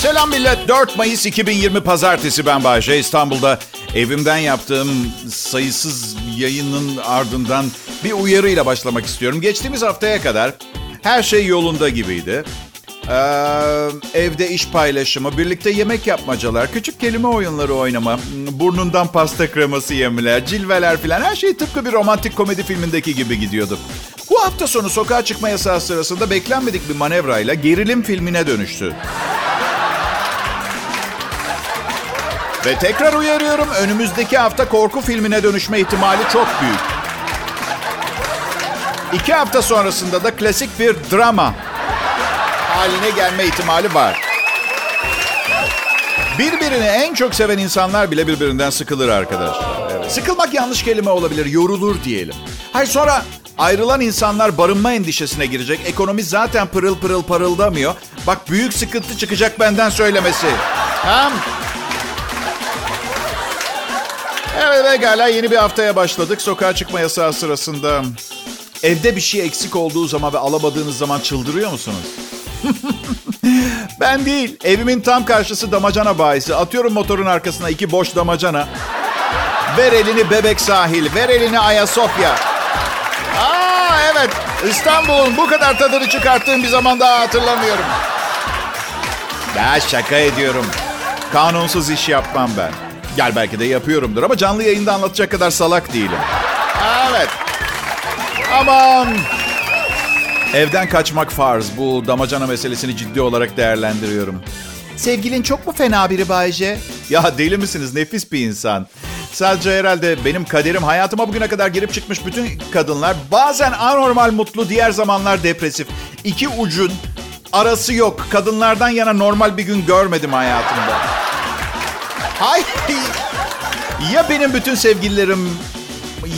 Selam millet. 4 Mayıs 2020 Pazartesi ben Bahçe. İstanbul'da evimden yaptığım sayısız yayının ardından bir uyarıyla başlamak istiyorum. Geçtiğimiz haftaya kadar her şey yolunda gibiydi. Ee, evde iş paylaşımı, birlikte yemek yapmacalar, küçük kelime oyunları oynama, burnundan pasta kreması yemeler, cilveler filan her şey tıpkı bir romantik komedi filmindeki gibi gidiyordu. Bu hafta sonu sokağa çıkma yasağı sırasında beklenmedik bir manevrayla gerilim filmine dönüştü. Ve tekrar uyarıyorum önümüzdeki hafta korku filmine dönüşme ihtimali çok büyük. İki hafta sonrasında da klasik bir drama haline gelme ihtimali var. Birbirini en çok seven insanlar bile birbirinden sıkılır arkadaşlar. Evet. Sıkılmak yanlış kelime olabilir, yorulur diyelim. Hayır sonra ayrılan insanlar barınma endişesine girecek. Ekonomi zaten pırıl pırıl parıldamıyor. Bak büyük sıkıntı çıkacak benden söylemesi. Tamam. Evet pekala yeni bir haftaya başladık. Sokağa çıkma yasağı sırasında evde bir şey eksik olduğu zaman ve alamadığınız zaman çıldırıyor musunuz? ben değil. Evimin tam karşısı damacana bayisi. Atıyorum motorun arkasına iki boş damacana. Ver elini Bebek Sahil. Ver elini Ayasofya. Aa evet. İstanbul'un bu kadar tadını çıkarttığım bir zaman daha hatırlamıyorum. Ya şaka ediyorum. Kanunsuz iş yapmam ben. Gel belki de yapıyorumdur ama canlı yayında anlatacak kadar salak değilim. Evet. Aman. Evden kaçmak farz. Bu damacana meselesini ciddi olarak değerlendiriyorum. Sevgilin çok mu fena biri Bayce? Ya deli misiniz? Nefis bir insan. Sadece herhalde benim kaderim hayatıma bugüne kadar girip çıkmış bütün kadınlar bazen anormal mutlu, diğer zamanlar depresif. İki ucun arası yok. Kadınlardan yana normal bir gün görmedim hayatımda. Hay ya benim bütün sevgililerim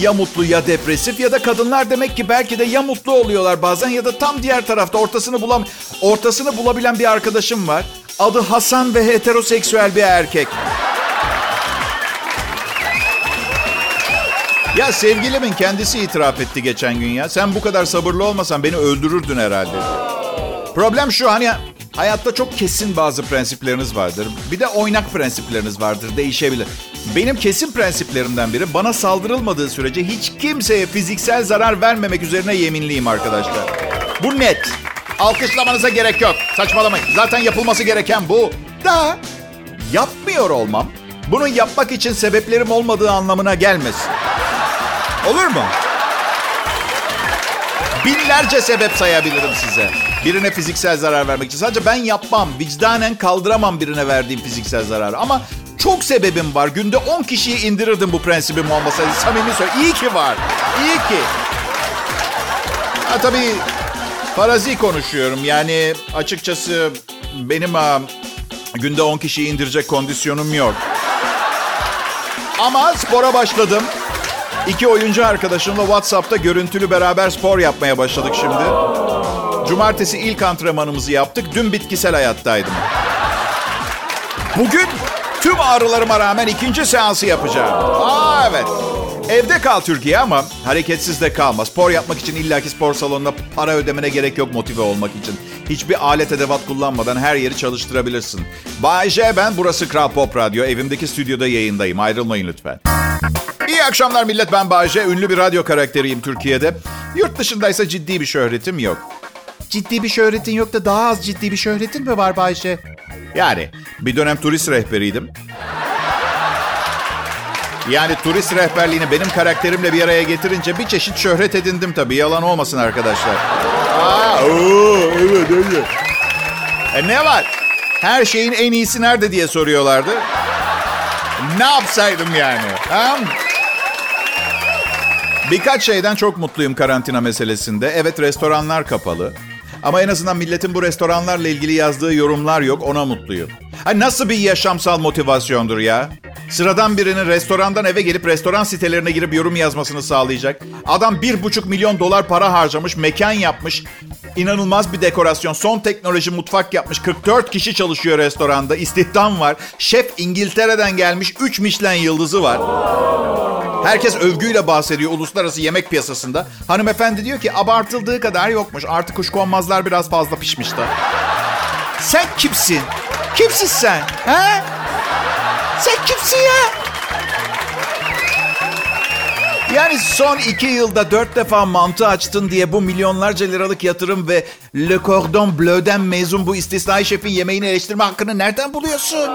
ya mutlu ya depresif ya da kadınlar demek ki belki de ya mutlu oluyorlar bazen ya da tam diğer tarafta ortasını bulam ortasını bulabilen bir arkadaşım var. Adı Hasan ve heteroseksüel bir erkek. Ya sevgilimin kendisi itiraf etti geçen gün ya. Sen bu kadar sabırlı olmasan beni öldürürdün herhalde. Problem şu hani hayatta çok kesin bazı prensipleriniz vardır. Bir de oynak prensipleriniz vardır. Değişebilir. Benim kesin prensiplerimden biri bana saldırılmadığı sürece hiç kimseye fiziksel zarar vermemek üzerine yeminliyim arkadaşlar. Bu net. Alkışlamanıza gerek yok. Saçmalamayın. Zaten yapılması gereken bu. Da yapmıyor olmam bunun yapmak için sebeplerim olmadığı anlamına gelmesin. Olur mu? Binlerce sebep sayabilirim size. Birine fiziksel zarar vermek için. Sadece ben yapmam. Vicdanen kaldıramam birine verdiğim fiziksel zararı. Ama çok sebebim var. Günde 10 kişiyi indirirdim bu prensibim olmasaydı. Samimi söylüyorum. İyi ki var. İyi ki. Ha, tabii farazi konuşuyorum. Yani açıkçası benim ha, günde 10 kişiyi indirecek kondisyonum yok. Ama spora başladım. İki oyuncu arkadaşımla WhatsApp'ta görüntülü beraber spor yapmaya başladık şimdi. Cumartesi ilk antrenmanımızı yaptık. Dün bitkisel hayattaydım. Bugün tüm ağrılarıma rağmen ikinci seansı yapacağım. Aa evet. Evde kal Türkiye ama hareketsiz de kalma. Spor yapmak için illaki spor salonuna para ödemene gerek yok motive olmak için. Hiçbir alet edevat kullanmadan her yeri çalıştırabilirsin. Bay J ben, burası Kral Pop Radyo. Evimdeki stüdyoda yayındayım. Ayrılmayın lütfen. İyi akşamlar millet ben Bayce. Ünlü bir radyo karakteriyim Türkiye'de. Yurt dışındaysa ciddi bir şöhretim yok. Ciddi bir şöhretin yok da daha az ciddi bir şöhretin mi var Bayce? Yani bir dönem turist rehberiydim. Yani turist rehberliğini benim karakterimle bir araya getirince bir çeşit şöhret edindim tabii. Yalan olmasın arkadaşlar. Aa, oo, evet evet. E ne var? Her şeyin en iyisi nerede diye soruyorlardı. Ne yapsaydım yani? Ha? Birkaç şeyden çok mutluyum karantina meselesinde. Evet restoranlar kapalı. Ama en azından milletin bu restoranlarla ilgili yazdığı yorumlar yok. Ona mutluyum. Ha, nasıl bir yaşamsal motivasyondur ya? Sıradan birinin restorandan eve gelip restoran sitelerine girip yorum yazmasını sağlayacak. Adam bir buçuk milyon dolar para harcamış, mekan yapmış. İnanılmaz bir dekorasyon. Son teknoloji mutfak yapmış. 44 kişi çalışıyor restoranda. İstihdam var. Şef İngiltere'den gelmiş. 3 Michelin yıldızı var. Herkes övgüyle bahsediyor uluslararası yemek piyasasında. Hanımefendi diyor ki abartıldığı kadar yokmuş. Artık kuşkonmazlar biraz fazla pişmişti. Sen kimsin? Kimsin sen? Ha? Sen kimsin ya? Yani son iki yılda dört defa mantı açtın diye bu milyonlarca liralık yatırım ve Le Cordon Bleu'den mezun bu istisnai şefin yemeğini eleştirme hakkını nereden buluyorsun?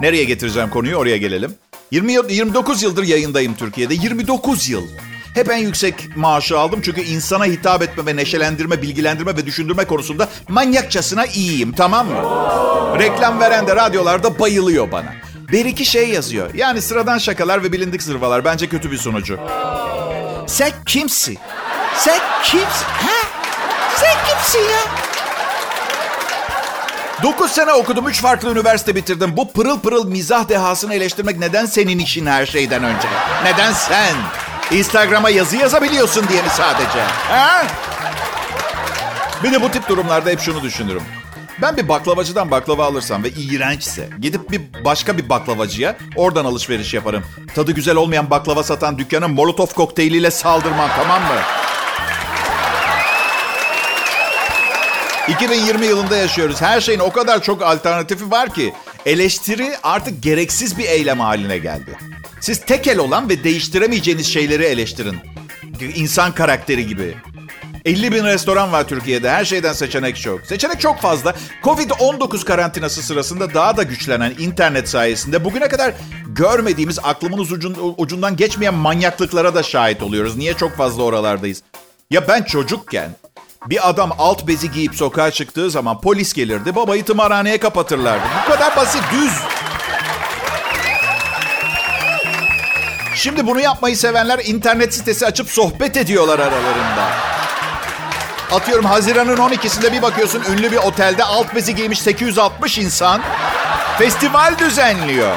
Nereye getireceğim konuyu oraya gelelim. 20 yıl, 29 yıldır yayındayım Türkiye'de. 29 yıl. Hep en yüksek maaşı aldım çünkü insana hitap etme ve neşelendirme, bilgilendirme ve düşündürme konusunda manyakçasına iyiyim tamam mı? Reklam veren de radyolarda bayılıyor bana. Bir iki şey yazıyor. Yani sıradan şakalar ve bilindik zırvalar. Bence kötü bir sonucu. Sen kimsin? Sen kimsin? Ha? Sen kimsin ya? 9 sene okudum, 3 farklı üniversite bitirdim. Bu pırıl pırıl mizah dehasını eleştirmek neden senin işin her şeyden önce? Neden sen? Instagram'a yazı yazabiliyorsun diye mi sadece? Ha? Bir de bu tip durumlarda hep şunu düşünürüm. Ben bir baklavacıdan baklava alırsam ve iğrençse gidip bir başka bir baklavacıya oradan alışveriş yaparım. Tadı güzel olmayan baklava satan dükkana molotof kokteyliyle saldırmam tamam mı? 2020 yılında yaşıyoruz. Her şeyin o kadar çok alternatifi var ki eleştiri artık gereksiz bir eylem haline geldi. Siz tekel olan ve değiştiremeyeceğiniz şeyleri eleştirin. İnsan karakteri gibi. 50 bin restoran var Türkiye'de. Her şeyden seçenek çok. Seçenek çok fazla. Covid-19 karantinası sırasında daha da güçlenen internet sayesinde bugüne kadar görmediğimiz aklımın ucun, ucundan geçmeyen manyaklıklara da şahit oluyoruz. Niye çok fazla oralardayız? Ya ben çocukken bir adam alt bezi giyip sokağa çıktığı zaman polis gelirdi. Babayı tımarhaneye kapatırlardı. Bu kadar basit, düz. Şimdi bunu yapmayı sevenler internet sitesi açıp sohbet ediyorlar aralarında. Atıyorum Haziran'ın 12'sinde bir bakıyorsun ünlü bir otelde alt bezi giymiş 860 insan festival düzenliyor.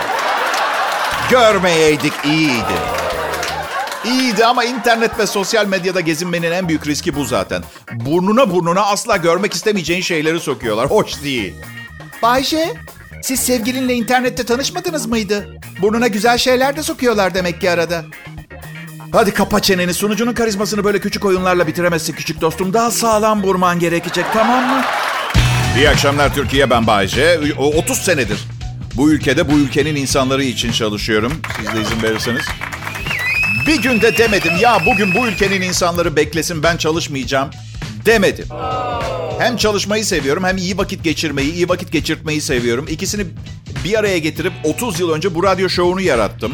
Görmeyeydik iyiydi. İyiydi ama internet ve sosyal medyada gezinmenin en büyük riski bu zaten. Burnuna burnuna asla görmek istemeyeceğin şeyleri sokuyorlar. Hoş değil. Bayşe, siz sevgilinle internette tanışmadınız mıydı? Burnuna güzel şeyler de sokuyorlar demek ki arada. Hadi kapa çeneni. Sunucunun karizmasını böyle küçük oyunlarla bitiremezsin küçük dostum. Daha sağlam vurman gerekecek tamam mı? İyi akşamlar Türkiye ben Bayce. 30 senedir bu ülkede bu ülkenin insanları için çalışıyorum. Siz de izin verirseniz. Bir günde demedim ya bugün bu ülkenin insanları beklesin ben çalışmayacağım demedim. Hem çalışmayı seviyorum hem iyi vakit geçirmeyi, iyi vakit geçirtmeyi seviyorum. İkisini bir araya getirip 30 yıl önce bu radyo şovunu yarattım.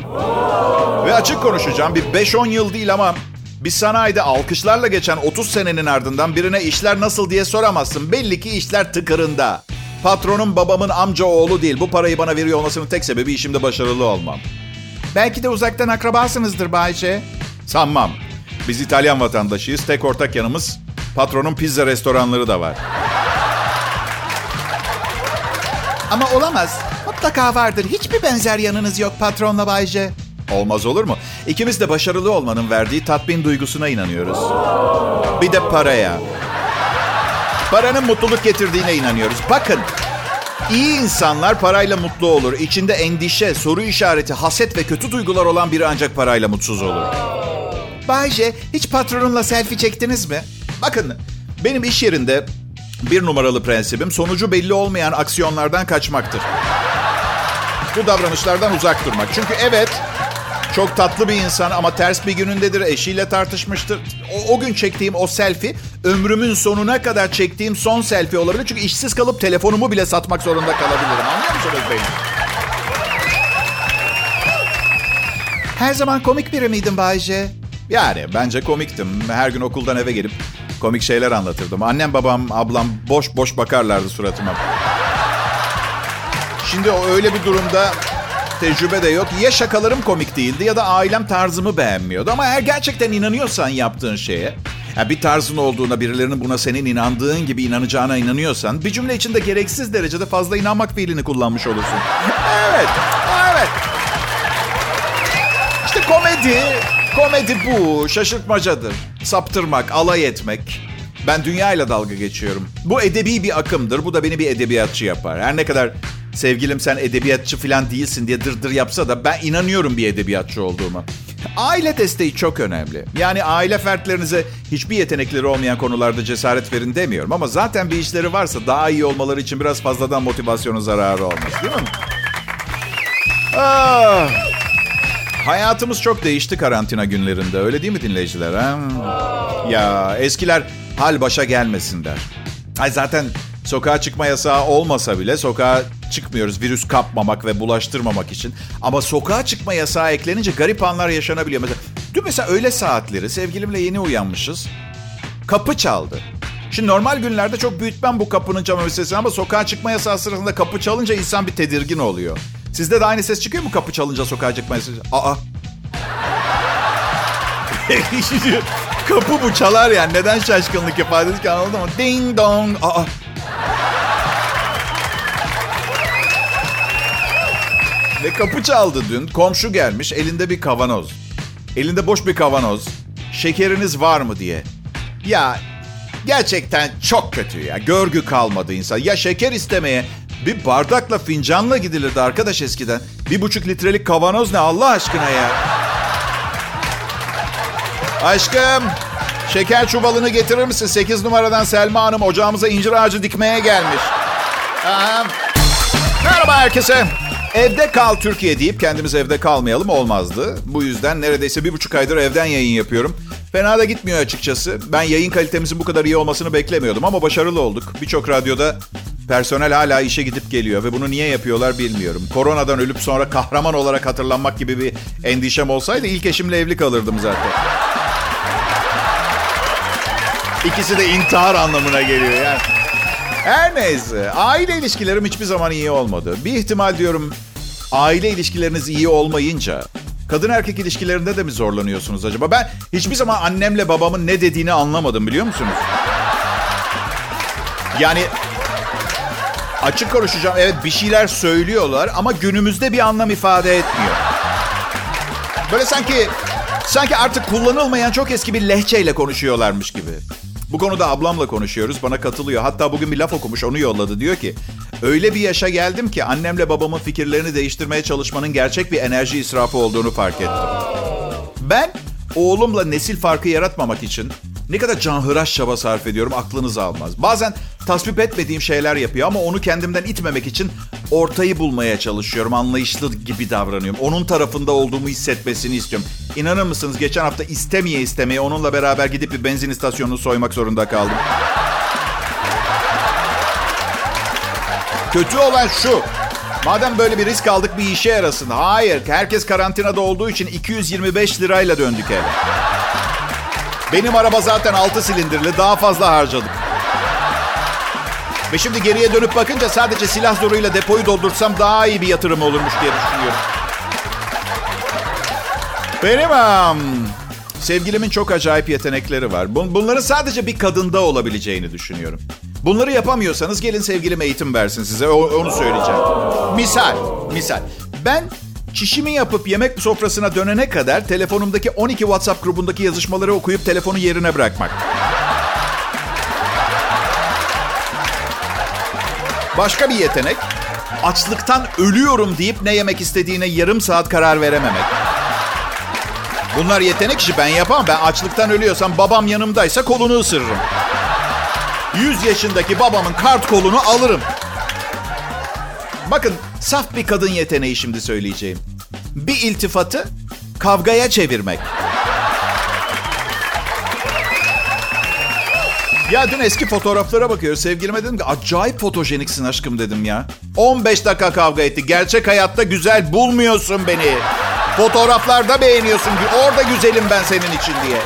Ve açık konuşacağım bir 5-10 yıl değil ama bir sanayide alkışlarla geçen 30 senenin ardından birine işler nasıl diye soramazsın. Belli ki işler tıkırında. Patronum babamın amca oğlu değil. Bu parayı bana veriyor olmasının tek sebebi işimde başarılı olmam. Belki de uzaktan akrabasınızdır Bayce. Sanmam. Biz İtalyan vatandaşıyız. Tek ortak yanımız patronun pizza restoranları da var. Ama olamaz. Mutlaka vardır. Hiçbir benzer yanınız yok patronla Bayce. Olmaz olur mu? İkimiz de başarılı olmanın verdiği tatmin duygusuna inanıyoruz. Bir de paraya. Paranın mutluluk getirdiğine inanıyoruz. Bakın, iyi insanlar parayla mutlu olur. İçinde endişe, soru işareti, haset ve kötü duygular olan biri ancak parayla mutsuz olur. Bayce, hiç patronunla selfie çektiniz mi? Bakın, benim iş yerinde bir numaralı prensibim sonucu belli olmayan aksiyonlardan kaçmaktır. Bu davranışlardan uzak durmak. Çünkü evet, çok tatlı bir insan ama ters bir günündedir. Eşiyle tartışmıştır. O, o gün çektiğim o selfie ömrümün sonuna kadar çektiğim son selfie olabilir. Çünkü işsiz kalıp telefonumu bile satmak zorunda kalabilirim. Anlıyor musunuz beni? Her zaman komik biri miydin Bayce? Yani bence komiktim. Her gün okuldan eve gelip komik şeyler anlatırdım. Annem, babam, ablam boş boş bakarlardı suratıma. Şimdi öyle bir durumda tecrübe de yok. Ya şakalarım komik değildi ya da ailem tarzımı beğenmiyordu. Ama eğer gerçekten inanıyorsan yaptığın şeye, yani bir tarzın olduğuna, birilerinin buna senin inandığın gibi inanacağına inanıyorsan, bir cümle içinde gereksiz derecede fazla inanmak fiilini kullanmış olursun. evet, evet. İşte komedi, komedi bu. Şaşırtmacadır. Saptırmak, alay etmek. Ben dünyayla dalga geçiyorum. Bu edebi bir akımdır. Bu da beni bir edebiyatçı yapar. Her ne kadar sevgilim sen edebiyatçı falan değilsin diye dırdır yapsa da ben inanıyorum bir edebiyatçı olduğuma. Aile desteği çok önemli. Yani aile fertlerinize hiçbir yetenekleri olmayan konularda cesaret verin demiyorum. Ama zaten bir işleri varsa daha iyi olmaları için biraz fazladan motivasyonun zararı olmaz değil mi? Ah. Hayatımız çok değişti karantina günlerinde. Öyle değil mi dinleyiciler? Ha? Ya eskiler hal başa gelmesin der. Ay zaten sokağa çıkma yasağı olmasa bile sokağa çıkmıyoruz virüs kapmamak ve bulaştırmamak için. Ama sokağa çıkma yasağı eklenince garip anlar yaşanabiliyor. Mesela dün mesela öğle saatleri sevgilimle yeni uyanmışız. Kapı çaldı. Şimdi normal günlerde çok büyütmem bu kapının çalma sesini ama sokağa çıkma yasağı sırasında kapı çalınca insan bir tedirgin oluyor. Sizde de aynı ses çıkıyor mu kapı çalınca sokağa çıkma sesi? Aa. kapı bu çalar yani. Neden şaşkınlık ifadesi ki anladın mı? Ding dong. Aa. Kapı çaldı dün. Komşu gelmiş. Elinde bir kavanoz. Elinde boş bir kavanoz. Şekeriniz var mı diye. Ya gerçekten çok kötü ya. Görgü kalmadı insan. Ya şeker istemeye bir bardakla fincanla gidilirdi arkadaş eskiden. Bir buçuk litrelik kavanoz ne Allah aşkına ya. Aşkım şeker çuvalını getirir misin? 8 numaradan Selma Hanım ocağımıza incir ağacı dikmeye gelmiş. Aha. Merhaba herkese. Evde kal Türkiye deyip kendimiz evde kalmayalım olmazdı. Bu yüzden neredeyse bir buçuk aydır evden yayın yapıyorum. Fena da gitmiyor açıkçası. Ben yayın kalitemizin bu kadar iyi olmasını beklemiyordum ama başarılı olduk. Birçok radyoda personel hala işe gidip geliyor ve bunu niye yapıyorlar bilmiyorum. Koronadan ölüp sonra kahraman olarak hatırlanmak gibi bir endişem olsaydı ilk eşimle evli kalırdım zaten. İkisi de intihar anlamına geliyor yani. Her neyse. Aile ilişkilerim hiçbir zaman iyi olmadı. Bir ihtimal diyorum aile ilişkileriniz iyi olmayınca kadın erkek ilişkilerinde de mi zorlanıyorsunuz acaba? Ben hiçbir zaman annemle babamın ne dediğini anlamadım biliyor musunuz? Yani açık konuşacağım. Evet bir şeyler söylüyorlar ama günümüzde bir anlam ifade etmiyor. Böyle sanki sanki artık kullanılmayan çok eski bir lehçeyle konuşuyorlarmış gibi. Bu konuda ablamla konuşuyoruz. Bana katılıyor. Hatta bugün bir laf okumuş. Onu yolladı. Diyor ki öyle bir yaşa geldim ki annemle babamın fikirlerini değiştirmeye çalışmanın gerçek bir enerji israfı olduğunu fark ettim. Ben oğlumla nesil farkı yaratmamak için ne kadar canhıraş çaba sarf ediyorum aklınız almaz. Bazen tasvip etmediğim şeyler yapıyor ama onu kendimden itmemek için ortayı bulmaya çalışıyorum. Anlayışlı gibi davranıyorum. Onun tarafında olduğumu hissetmesini istiyorum. İnanır mısınız geçen hafta istemeye istemeye onunla beraber gidip bir benzin istasyonunu soymak zorunda kaldım. Kötü olan şu. Madem böyle bir risk aldık bir işe yarasın. Hayır. Herkes karantinada olduğu için 225 lirayla döndük eve. Benim araba zaten 6 silindirli. Daha fazla harcadık. Ve şimdi geriye dönüp bakınca sadece silah zoruyla depoyu doldursam daha iyi bir yatırım olurmuş diye düşünüyorum. Benim um, sevgilimin çok acayip yetenekleri var. Bunların sadece bir kadında olabileceğini düşünüyorum. Bunları yapamıyorsanız gelin sevgilim eğitim versin size. Onu söyleyeceğim. Misal, misal. Ben çişimi yapıp yemek sofrasına dönene kadar telefonumdaki 12 WhatsApp grubundaki yazışmaları okuyup telefonu yerine bırakmak. Başka bir yetenek, açlıktan ölüyorum deyip ne yemek istediğine yarım saat karar verememek. Bunlar yetenek işi ben yapamam. Ben açlıktan ölüyorsam babam yanımdaysa kolunu ısırırım. 100 yaşındaki babamın kart kolunu alırım. Bakın saf bir kadın yeteneği şimdi söyleyeceğim. Bir iltifatı kavgaya çevirmek. Ya dün eski fotoğraflara bakıyoruz. Sevgilime dedim ki acayip fotojeniksin aşkım dedim ya. 15 dakika kavga etti. Gerçek hayatta güzel bulmuyorsun beni. Fotoğraflarda beğeniyorsun. Orada güzelim ben senin için diye.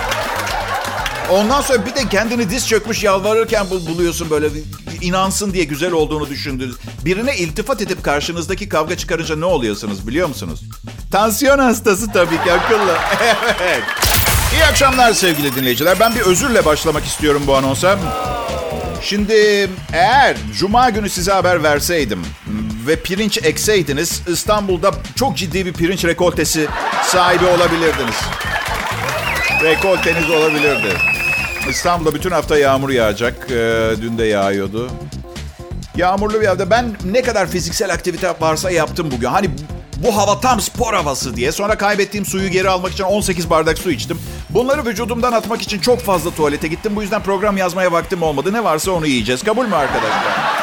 Ondan sonra bir de kendini diz çökmüş yalvarırken buluyorsun böyle inansın diye güzel olduğunu düşündünüz. Birine iltifat edip karşınızdaki kavga çıkarınca ne oluyorsunuz biliyor musunuz? Tansiyon hastası tabii ki akıllı. evet. İyi akşamlar sevgili dinleyiciler. Ben bir özürle başlamak istiyorum bu anonsa. Şimdi eğer cuma günü size haber verseydim ve pirinç ekseydiniz İstanbul'da çok ciddi bir pirinç rekoltesi sahibi olabilirdiniz. Rekolteniz olabilirdi. İstanbul'da bütün hafta yağmur yağacak. Ee, dün de yağıyordu. Yağmurlu bir havada ben ne kadar fiziksel aktivite varsa yaptım bugün. Hani bu hava tam spor havası diye. Sonra kaybettiğim suyu geri almak için 18 bardak su içtim. Bunları vücudumdan atmak için çok fazla tuvalete gittim. Bu yüzden program yazmaya vaktim olmadı. Ne varsa onu yiyeceğiz. Kabul mü arkadaşlar?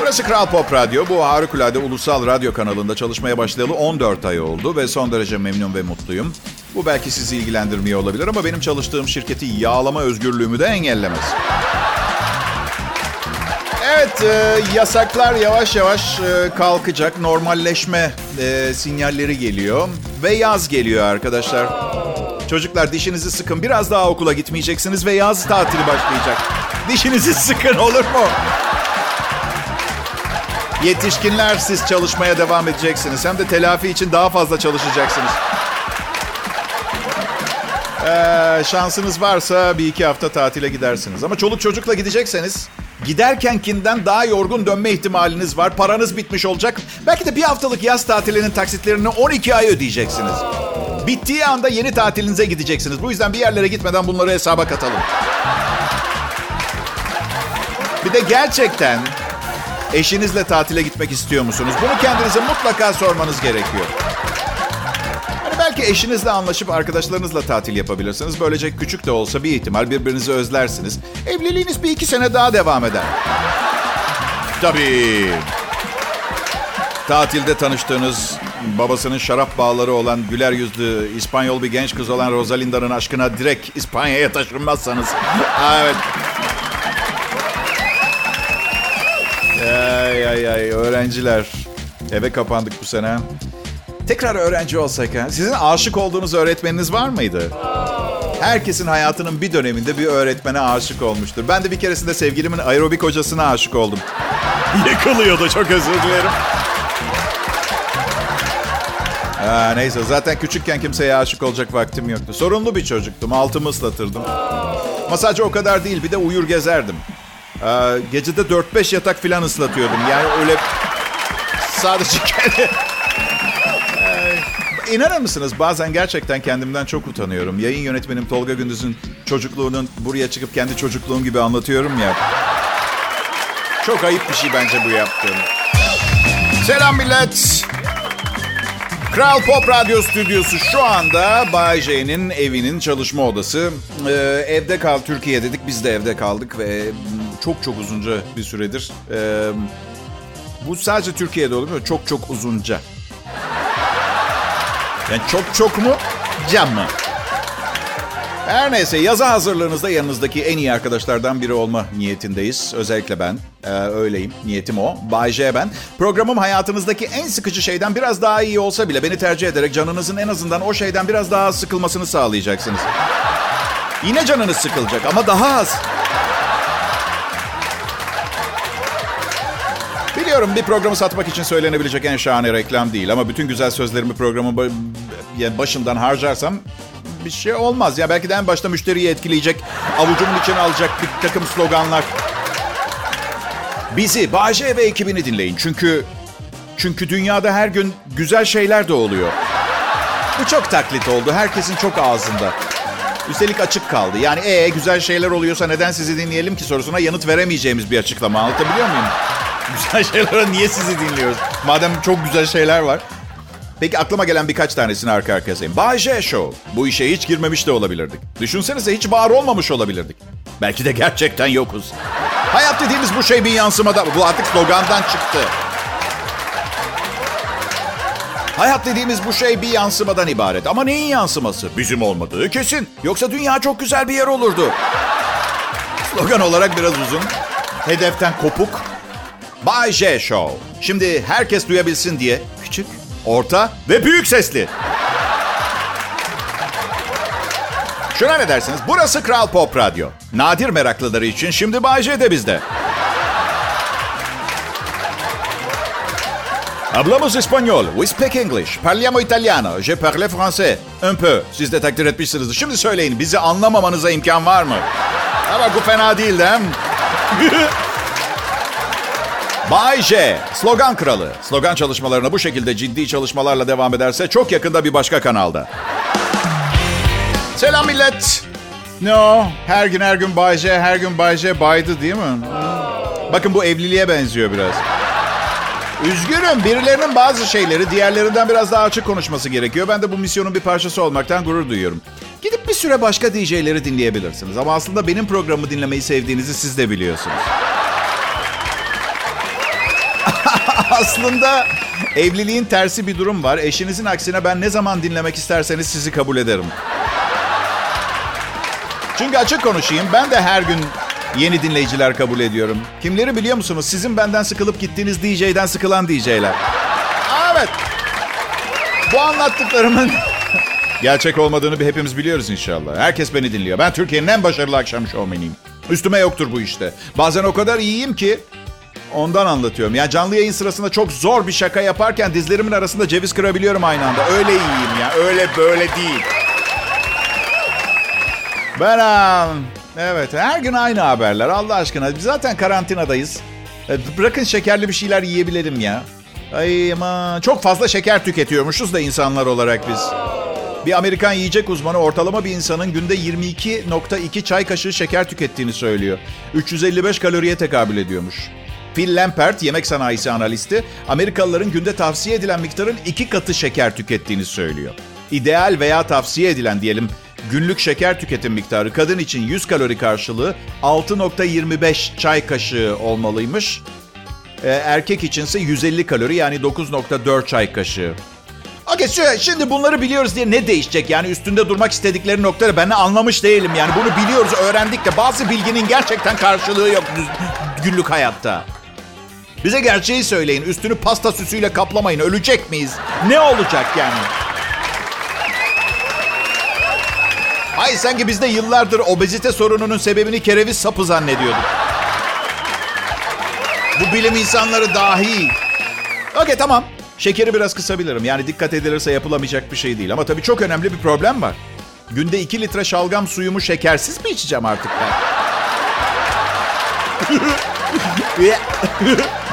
Burası Kral Pop Radyo. Bu harikulade ulusal radyo kanalında çalışmaya başlayalı 14 ay oldu ve son derece memnun ve mutluyum. Bu belki sizi ilgilendirmiyor olabilir ama benim çalıştığım şirketi yağlama özgürlüğümü de engellemez. Evet, e, yasaklar yavaş yavaş e, kalkacak. Normalleşme e, sinyalleri geliyor ve yaz geliyor arkadaşlar. Çocuklar dişinizi sıkın. Biraz daha okula gitmeyeceksiniz ve yaz tatili başlayacak. Dişinizi sıkın olur mu? Yetişkinler siz çalışmaya devam edeceksiniz. Hem de telafi için daha fazla çalışacaksınız. Ee, şansınız varsa bir iki hafta tatile gidersiniz. Ama çoluk çocukla gidecekseniz giderkenkinden daha yorgun dönme ihtimaliniz var. Paranız bitmiş olacak. Belki de bir haftalık yaz tatilinin taksitlerini 12 ay ödeyeceksiniz. Bittiği anda yeni tatilinize gideceksiniz. Bu yüzden bir yerlere gitmeden bunları hesaba katalım. Bir de gerçekten eşinizle tatile gitmek istiyor musunuz? Bunu kendinize mutlaka sormanız gerekiyor. Belki eşinizle anlaşıp arkadaşlarınızla tatil yapabilirsiniz. Böylece küçük de olsa bir ihtimal birbirinizi özlersiniz. Evliliğiniz bir iki sene daha devam eder. Tabii. Tatilde tanıştığınız babasının şarap bağları olan güler yüzlü İspanyol bir genç kız olan Rosalinda'nın aşkına direkt İspanya'ya taşınmazsanız. evet. Ay ay ay öğrenciler. Eve kapandık bu sene. Tekrar öğrenci olsak ha? Sizin aşık olduğunuz öğretmeniniz var mıydı? Herkesin hayatının bir döneminde bir öğretmene aşık olmuştur. Ben de bir keresinde sevgilimin aerobik hocasına aşık oldum. Yıkılıyordu çok özür dilerim. Ha, neyse zaten küçükken kimseye aşık olacak vaktim yoktu. Sorunlu bir çocuktum. Altımı ıslatırdım. Ama sadece o kadar değil bir de uyur gezerdim. Ee, gecede 4-5 yatak falan ıslatıyordum. Yani öyle sadece kendi... İnanır mısınız bazen gerçekten kendimden çok utanıyorum. Yayın yönetmenim Tolga Gündüz'ün çocukluğunun buraya çıkıp kendi çocukluğum gibi anlatıyorum ya. Çok ayıp bir şey bence bu yaptığım. Selam millet. Kral Pop Radyo Stüdyosu şu anda Bay J'nin evinin çalışma odası. Ee, evde kal, Türkiye dedik biz de evde kaldık ve çok çok uzunca bir süredir. Ee, bu sadece Türkiye'de oluyor çok çok uzunca. Yani çok çok mu? Cam mı? Her neyse yaza hazırlığınızda yanınızdaki en iyi arkadaşlardan biri olma niyetindeyiz. Özellikle ben. Ee, öyleyim. Niyetim o. Bay J ben. Programım hayatınızdaki en sıkıcı şeyden biraz daha iyi olsa bile beni tercih ederek canınızın en azından o şeyden biraz daha sıkılmasını sağlayacaksınız. Yine canınız sıkılacak ama daha az. Biliyorum bir programı satmak için söylenebilecek en şahane reklam değil ama bütün güzel sözlerimi programın başından harcarsam bir şey olmaz. Ya belki de en başta müşteriyi etkileyecek, avucumun içine alacak bir takım sloganlar. Bizi, Bağcay ve ekibini dinleyin. Çünkü çünkü dünyada her gün güzel şeyler de oluyor. Bu çok taklit oldu. Herkesin çok ağzında. Üstelik açık kaldı. Yani ee güzel şeyler oluyorsa neden sizi dinleyelim ki sorusuna yanıt veremeyeceğimiz bir açıklama. Anlatabiliyor muyum? Güzel şeylere niye sizi dinliyoruz? Madem çok güzel şeyler var. Peki aklıma gelen birkaç tanesini arka arkaya sayayım. Bay J Show. Bu işe hiç girmemiş de olabilirdik. Düşünsenize hiç var olmamış olabilirdik. Belki de gerçekten yokuz. Hayat dediğimiz bu şey bir yansımada. Bu artık slogandan çıktı. Hayat dediğimiz bu şey bir yansımadan ibaret. Ama neyin yansıması? Bizim olmadığı kesin. Yoksa dünya çok güzel bir yer olurdu. Slogan olarak biraz uzun. Hedeften kopuk. Bay J Show. Şimdi herkes duyabilsin diye küçük, orta ve büyük sesli. Şuna ne dersiniz? Burası Kral Pop Radyo. Nadir meraklıları için şimdi Bay J de bizde. Hablamos español, we speak English, parliamo italiano, je parle français. Un peu. Siz de takdir etmişsinizdir. Şimdi söyleyin, bizi anlamamanıza imkan var mı? Ama bu fena değil değil? Bay J, slogan kralı. Slogan çalışmalarına bu şekilde ciddi çalışmalarla devam ederse çok yakında bir başka kanalda. Selam millet. No, her gün her gün Bay J, her gün Bay J baydı değil mi? Bakın bu evliliğe benziyor biraz. Üzgünüm. Birilerinin bazı şeyleri diğerlerinden biraz daha açık konuşması gerekiyor. Ben de bu misyonun bir parçası olmaktan gurur duyuyorum. Gidip bir süre başka DJ'leri dinleyebilirsiniz. Ama aslında benim programımı dinlemeyi sevdiğinizi siz de biliyorsunuz. aslında evliliğin tersi bir durum var. Eşinizin aksine ben ne zaman dinlemek isterseniz sizi kabul ederim. Çünkü açık konuşayım ben de her gün yeni dinleyiciler kabul ediyorum. Kimleri biliyor musunuz? Sizin benden sıkılıp gittiğiniz DJ'den sıkılan DJ'ler. Evet. Bu anlattıklarımın gerçek olmadığını hepimiz biliyoruz inşallah. Herkes beni dinliyor. Ben Türkiye'nin en başarılı akşam şovmeniyim. Üstüme yoktur bu işte. Bazen o kadar iyiyim ki ondan anlatıyorum. Yani canlı yayın sırasında çok zor bir şaka yaparken dizlerimin arasında ceviz kırabiliyorum aynı anda. Öyle iyiyim ya. Öyle böyle değil. Ben evet her gün aynı haberler Allah aşkına. Biz zaten karantinadayız. E, bırakın şekerli bir şeyler yiyebilelim ya. Ay ama çok fazla şeker tüketiyormuşuz da insanlar olarak biz. Bir Amerikan yiyecek uzmanı ortalama bir insanın günde 22.2 çay kaşığı şeker tükettiğini söylüyor. 355 kaloriye tekabül ediyormuş. Phil Lampert, yemek sanayisi analisti, Amerikalıların günde tavsiye edilen miktarın iki katı şeker tükettiğini söylüyor. İdeal veya tavsiye edilen diyelim günlük şeker tüketim miktarı kadın için 100 kalori karşılığı 6.25 çay kaşığı olmalıymış. Ee, erkek içinse 150 kalori yani 9.4 çay kaşığı. Okey şimdi bunları biliyoruz diye ne değişecek? Yani üstünde durmak istedikleri noktaları ben anlamış değilim. Yani bunu biliyoruz, öğrendik de bazı bilginin gerçekten karşılığı yok günlük hayatta. Bize gerçeği söyleyin. Üstünü pasta süsüyle kaplamayın. Ölecek miyiz? Ne olacak yani? Ay sanki biz de yıllardır obezite sorununun sebebini kereviz sapı zannediyorduk. Bu bilim insanları dahi. Okey tamam. Şekeri biraz kısabilirim. Yani dikkat edilirse yapılamayacak bir şey değil. Ama tabii çok önemli bir problem var. Günde 2 litre şalgam suyumu şekersiz mi içeceğim artık ben?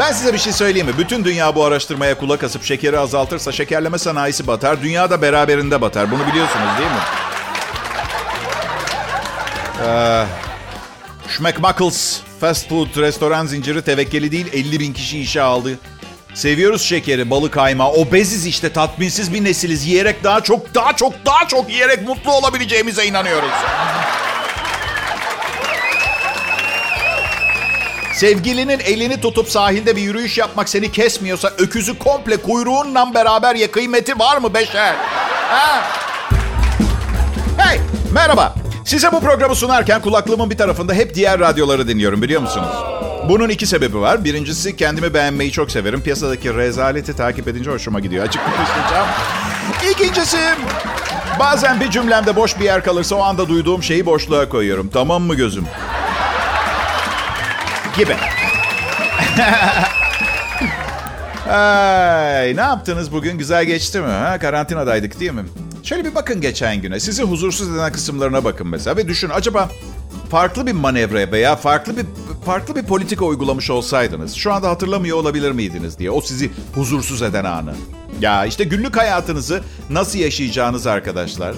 ben size bir şey söyleyeyim mi? Bütün dünya bu araştırmaya kulak asıp şekeri azaltırsa şekerleme sanayisi batar. Dünya da beraberinde batar. Bunu biliyorsunuz değil mi? Ee, Schmeckmuckles fast food restoran zinciri tevekkeli değil 50 bin kişi işe aldı. Seviyoruz şekeri, balık kayma. Obeziz işte tatminsiz bir nesiliz. Yiyerek daha çok, daha çok, daha çok yiyerek mutlu olabileceğimize inanıyoruz. Sevgilinin elini tutup sahilde bir yürüyüş yapmak seni kesmiyorsa öküzü komple kuyruğunla beraber ye kıymeti var mı beşer? Ha? Hey merhaba. Size bu programı sunarken kulaklığımın bir tarafında hep diğer radyoları dinliyorum biliyor musunuz? Bunun iki sebebi var. Birincisi kendimi beğenmeyi çok severim. Piyasadaki rezaleti takip edince hoşuma gidiyor. Açık konuşacağım. İkincisi bazen bir cümlemde boş bir yer kalırsa o anda duyduğum şeyi boşluğa koyuyorum. Tamam mı gözüm? Gibi. Ay, ne yaptınız bugün? Güzel geçti mi? Ha? Karantinadaydık değil mi? Şöyle bir bakın geçen güne. Sizi huzursuz eden kısımlarına bakın mesela ve düşün acaba farklı bir manevra veya farklı bir farklı bir politika uygulamış olsaydınız şu anda hatırlamıyor olabilir miydiniz diye o sizi huzursuz eden anı. Ya işte günlük hayatınızı nasıl yaşayacağınız arkadaşlar.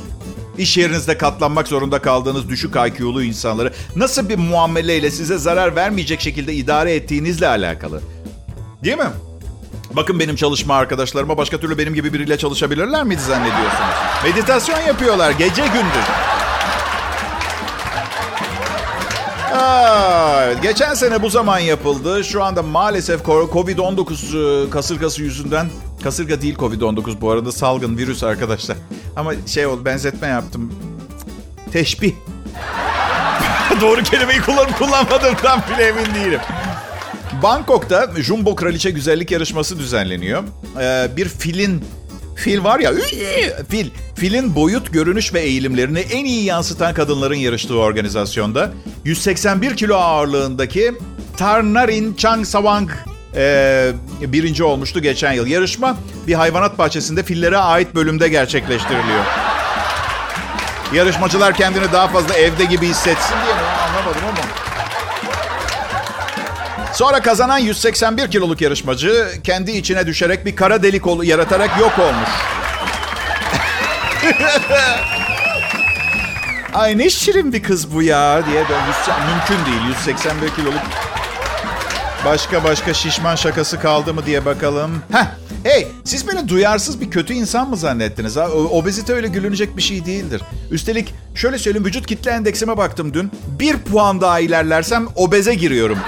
İş yerinizde katlanmak zorunda kaldığınız düşük IQ'lu insanları nasıl bir muameleyle size zarar vermeyecek şekilde idare ettiğinizle alakalı. Değil mi? Bakın benim çalışma arkadaşlarıma başka türlü benim gibi biriyle çalışabilirler miydi zannediyorsunuz? Meditasyon yapıyorlar gece gündüz. Aa, geçen sene bu zaman yapıldı. Şu anda maalesef Covid-19 e, kasırgası yüzünden... Kasırga değil Covid-19 bu arada salgın virüs arkadaşlar. Ama şey oldu benzetme yaptım. Teşbih. Doğru kelimeyi kullanıp kullanmadığımdan bile emin değilim. Bangkok'ta Jumbo Kraliçe Güzellik Yarışması düzenleniyor. Ee, bir filin Fil var ya, fil. Filin boyut, görünüş ve eğilimlerini en iyi yansıtan kadınların yarıştığı organizasyonda 181 kilo ağırlığındaki Tarnarin Changsawang e, birinci olmuştu geçen yıl. Yarışma bir hayvanat bahçesinde fillere ait bölümde gerçekleştiriliyor. Yarışmacılar kendini daha fazla evde gibi hissetsin diye mi? Anlamadım ama. Sonra kazanan 181 kiloluk yarışmacı kendi içine düşerek bir kara delik yaratarak yok olmuş. Ay ne şirin bir kız bu ya diye böyle mümkün değil 181 kiloluk Başka başka şişman şakası kaldı mı diye bakalım. Heh. Hey, siz beni duyarsız bir kötü insan mı zannettiniz? Ha? Obezite öyle gülünecek bir şey değildir. Üstelik şöyle söyleyeyim, vücut kitle endeksime baktım dün. Bir puan daha ilerlersem obeze giriyorum.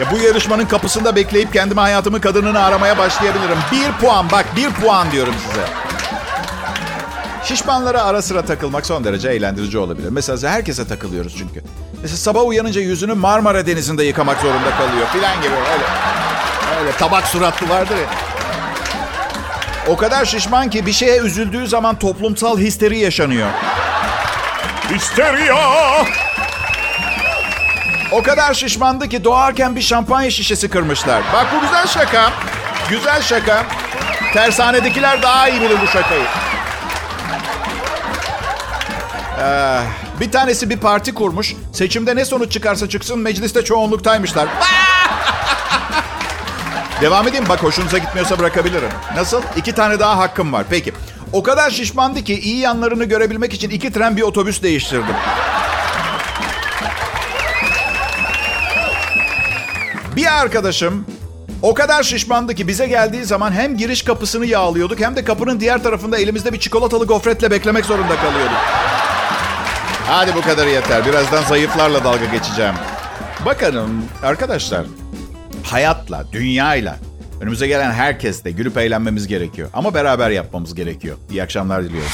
Ya bu yarışmanın kapısında bekleyip kendime hayatımın kadınını aramaya başlayabilirim. Bir puan, bak bir puan diyorum size. Şişmanlara ara sıra takılmak son derece eğlendirici olabilir. Mesela herkese takılıyoruz çünkü. Mesela sabah uyanınca yüzünü Marmara Denizi'nde yıkamak zorunda kalıyor filan gibi öyle. Öyle tabak suratlı vardır ya. O kadar şişman ki bir şeye üzüldüğü zaman toplumsal histeri yaşanıyor. Histeria! O kadar şişmandı ki doğarken bir şampanya şişesi kırmışlar. Bak bu güzel şaka. Güzel şaka. Tersanedekiler daha iyi bilir bu şakayı. Ee, bir tanesi bir parti kurmuş. Seçimde ne sonuç çıkarsa çıksın mecliste çoğunluktaymışlar. Devam edeyim bak hoşunuza gitmiyorsa bırakabilirim. Nasıl? İki tane daha hakkım var. Peki. O kadar şişmandı ki iyi yanlarını görebilmek için iki tren bir otobüs değiştirdim. Bir arkadaşım o kadar şişmandı ki bize geldiği zaman hem giriş kapısını yağlıyorduk hem de kapının diğer tarafında elimizde bir çikolatalı gofretle beklemek zorunda kalıyorduk. Hadi bu kadar yeter. Birazdan zayıflarla dalga geçeceğim. Bakın arkadaşlar. Hayatla, dünyayla, önümüze gelen herkesle gülüp eğlenmemiz gerekiyor. Ama beraber yapmamız gerekiyor. İyi akşamlar diliyorum.